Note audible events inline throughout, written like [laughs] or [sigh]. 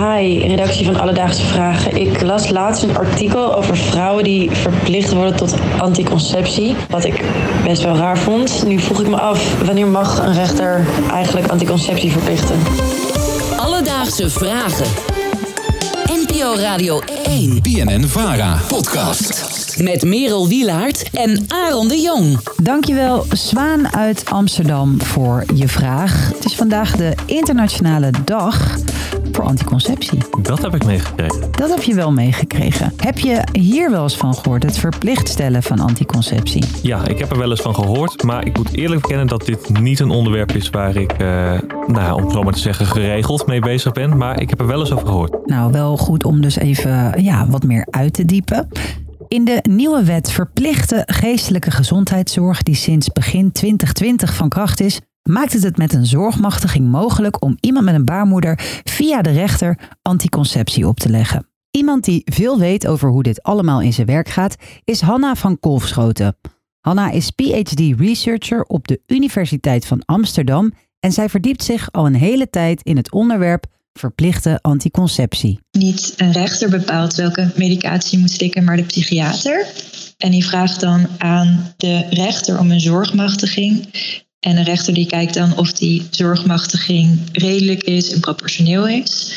Hi, redactie van Alledaagse Vragen. Ik las laatst een artikel over vrouwen die verplicht worden tot anticonceptie. Wat ik best wel raar vond. Nu vroeg ik me af, wanneer mag een rechter eigenlijk anticonceptie verplichten? Alledaagse Vragen. NPO Radio 1. BNN Vara. Podcast. Met Merel Wielaert en Aaron de Jong. Dankjewel Zwaan uit Amsterdam voor je vraag. Het is vandaag de internationale dag voor anticonceptie. Dat heb ik meegekregen. Dat heb je wel meegekregen. Heb je hier wel eens van gehoord, het verplicht stellen van anticonceptie? Ja, ik heb er wel eens van gehoord. Maar ik moet eerlijk bekennen dat dit niet een onderwerp is waar ik, eh, nou om het zo maar te zeggen, geregeld mee bezig ben. Maar ik heb er wel eens over gehoord. Nou, wel goed om dus even ja, wat meer uit te diepen. In de nieuwe wet verplichte geestelijke gezondheidszorg, die sinds begin 2020 van kracht is, maakt het het met een zorgmachtiging mogelijk om iemand met een baarmoeder via de rechter anticonceptie op te leggen. Iemand die veel weet over hoe dit allemaal in zijn werk gaat, is Hanna van Kolfschoten. Hanna is PhD-researcher op de Universiteit van Amsterdam en zij verdiept zich al een hele tijd in het onderwerp verplichte anticonceptie. Niet een rechter bepaalt welke medicatie je moet slikken, maar de psychiater. En die vraagt dan aan de rechter om een zorgmachtiging. En een rechter die kijkt dan of die zorgmachtiging redelijk is en proportioneel is.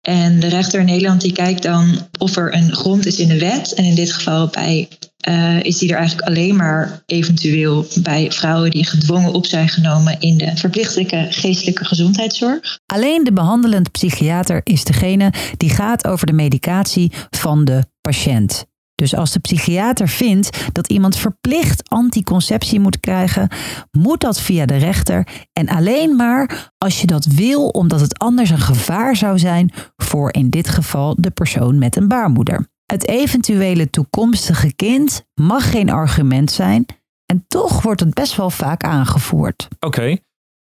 En de rechter in Nederland die kijkt dan of er een grond is in de wet. En in dit geval bij, uh, is die er eigenlijk alleen maar eventueel bij vrouwen die gedwongen op zijn genomen in de verplichtelijke geestelijke gezondheidszorg. Alleen de behandelend psychiater is degene die gaat over de medicatie van de patiënt. Dus als de psychiater vindt dat iemand verplicht anticonceptie moet krijgen, moet dat via de rechter en alleen maar als je dat wil omdat het anders een gevaar zou zijn voor in dit geval de persoon met een baarmoeder. Het eventuele toekomstige kind mag geen argument zijn en toch wordt het best wel vaak aangevoerd. Oké,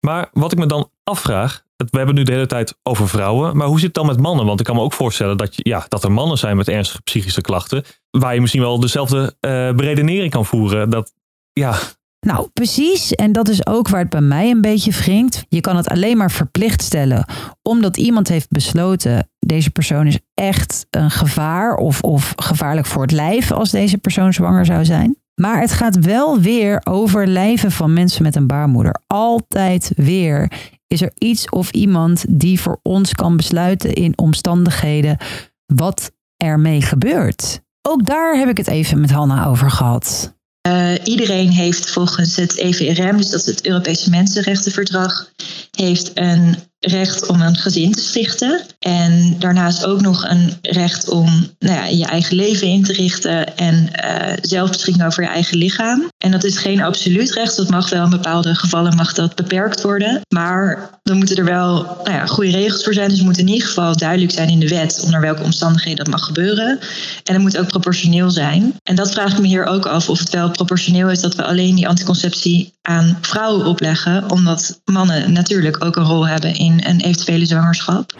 maar wat ik me dan afvraag, we hebben nu de hele tijd over vrouwen, maar hoe zit het dan met mannen? Want ik kan me ook voorstellen dat, ja, dat er mannen zijn met ernstige psychische klachten, waar je misschien wel dezelfde uh, beredenering kan voeren. Dat, ja. Nou, precies. En dat is ook waar het bij mij een beetje wringt. Je kan het alleen maar verplicht stellen, omdat iemand heeft besloten, deze persoon is echt een gevaar of, of gevaarlijk voor het lijf als deze persoon zwanger zou zijn. Maar het gaat wel weer over lijven van mensen met een baarmoeder. Altijd weer is er iets of iemand die voor ons kan besluiten in omstandigheden wat ermee gebeurt. Ook daar heb ik het even met Hanna over gehad. Uh, iedereen heeft volgens het EVRM, dus dat is het Europese Mensenrechtenverdrag, heeft een recht om een gezin te stichten. En daarnaast ook nog een recht om nou ja, je eigen leven in te richten en uh, zelfbeschikking over je eigen lichaam. En dat is geen absoluut recht. Dat mag wel in bepaalde gevallen mag dat beperkt worden. Maar dan moeten er wel nou ja, goede regels voor zijn. Dus het moet in ieder geval duidelijk zijn in de wet onder welke omstandigheden dat mag gebeuren. En het moet ook proportioneel zijn. En dat vraag ik me hier ook af of het wel proportioneel is dat we alleen die anticonceptie aan vrouwen opleggen. Omdat mannen natuurlijk ook een rol hebben in een eventuele zwangerschap.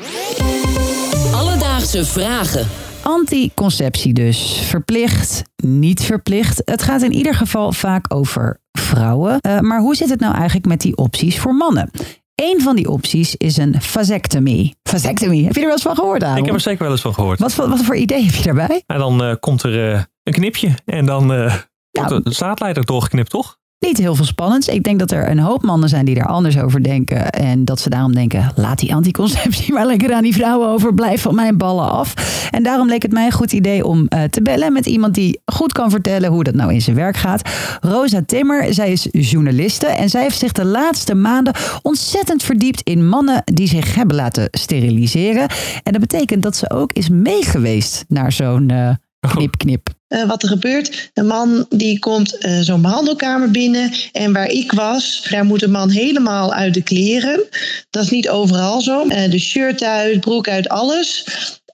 Alledaagse vragen. Anticonceptie dus. Verplicht, niet verplicht. Het gaat in ieder geval vaak over vrouwen. Uh, maar hoe zit het nou eigenlijk met die opties voor mannen? Een van die opties is een vasectomie. Vasectomie, heb je er wel eens van gehoord, Aaron? Ik heb er zeker wel eens van gehoord. Wat, wat, voor idee heb je daarbij? En dan uh, komt er uh, een knipje en dan wordt nou, de zaadleider doorgeknipt, toch? Niet heel veel spannends. Ik denk dat er een hoop mannen zijn die daar anders over denken. En dat ze daarom denken, laat die anticonceptie [laughs] maar lekker aan die vrouwen over. Blijf van mijn ballen af. En daarom leek het mij een goed idee om uh, te bellen met iemand die goed kan vertellen hoe dat nou in zijn werk gaat. Rosa Timmer, zij is journaliste. En zij heeft zich de laatste maanden ontzettend verdiept in mannen die zich hebben laten steriliseren. En dat betekent dat ze ook is meegeweest naar zo'n uh, knip knip. Uh, wat er gebeurt. Een man die komt uh, zo'n behandelkamer binnen. En waar ik was, daar moet een man helemaal uit de kleren. Dat is niet overal zo. Uh, de shirt uit, broek uit, alles.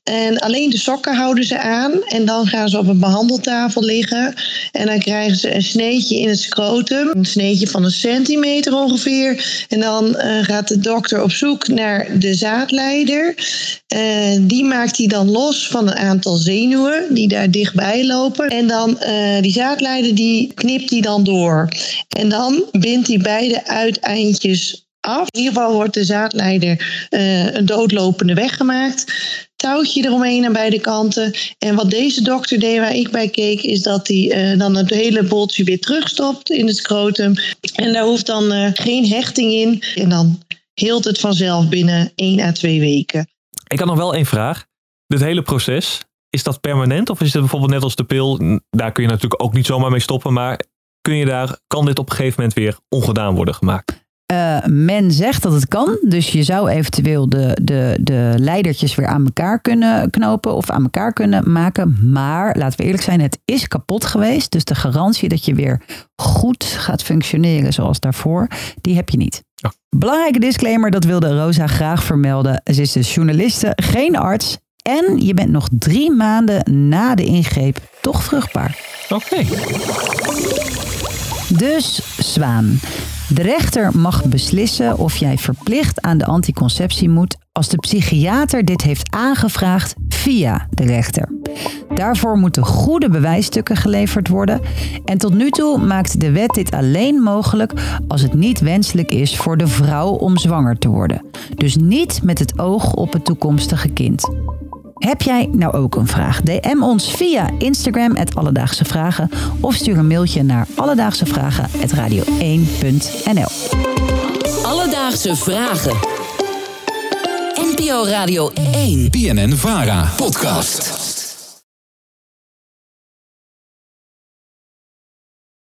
En alleen de sokken houden ze aan. En dan gaan ze op een behandeltafel liggen. En dan krijgen ze een sneetje in het scrotum. Een sneetje van een centimeter ongeveer. En dan uh, gaat de dokter op zoek naar de zaadleider. Uh, die maakt hij dan los van een aantal zenuwen die daar dichtbij lopen. En dan uh, die zaadleider die knipt hij dan door. En dan bindt hij beide uiteindjes af. In ieder geval wordt de zaadleider uh, een doodlopende weg gemaakt. Touwtje eromheen aan beide kanten. En wat deze dokter deed, waar ik bij keek, is dat hij uh, dan het hele boltje weer terugstopt in het scrotum. En daar hoeft dan uh, geen hechting in. En dan heelt het vanzelf binnen 1 à 2 weken. Ik had nog wel één vraag. Dit hele proces, is dat permanent? Of is het bijvoorbeeld net als de pil? Daar kun je natuurlijk ook niet zomaar mee stoppen. Maar kun je daar, kan dit op een gegeven moment weer ongedaan worden gemaakt? Uh, men zegt dat het kan, dus je zou eventueel de, de, de leidertjes weer aan elkaar kunnen knopen of aan elkaar kunnen maken. Maar laten we eerlijk zijn, het is kapot geweest. Dus de garantie dat je weer goed gaat functioneren zoals daarvoor, die heb je niet. Ja. Belangrijke disclaimer, dat wilde Rosa graag vermelden. Ze is dus journaliste, geen arts. En je bent nog drie maanden na de ingreep toch vruchtbaar. Oké. Dus zwaan. De rechter mag beslissen of jij verplicht aan de anticonceptie moet als de psychiater dit heeft aangevraagd via de rechter. Daarvoor moeten goede bewijsstukken geleverd worden. En tot nu toe maakt de wet dit alleen mogelijk als het niet wenselijk is voor de vrouw om zwanger te worden. Dus niet met het oog op het toekomstige kind. Heb jij nou ook een vraag? DM ons via Instagram, het Alledaagse Vragen. Of stuur een mailtje naar alledaagsevragen.radio1.nl Alledaagse Vragen. NPO Radio 1. BNN Vara. Podcast.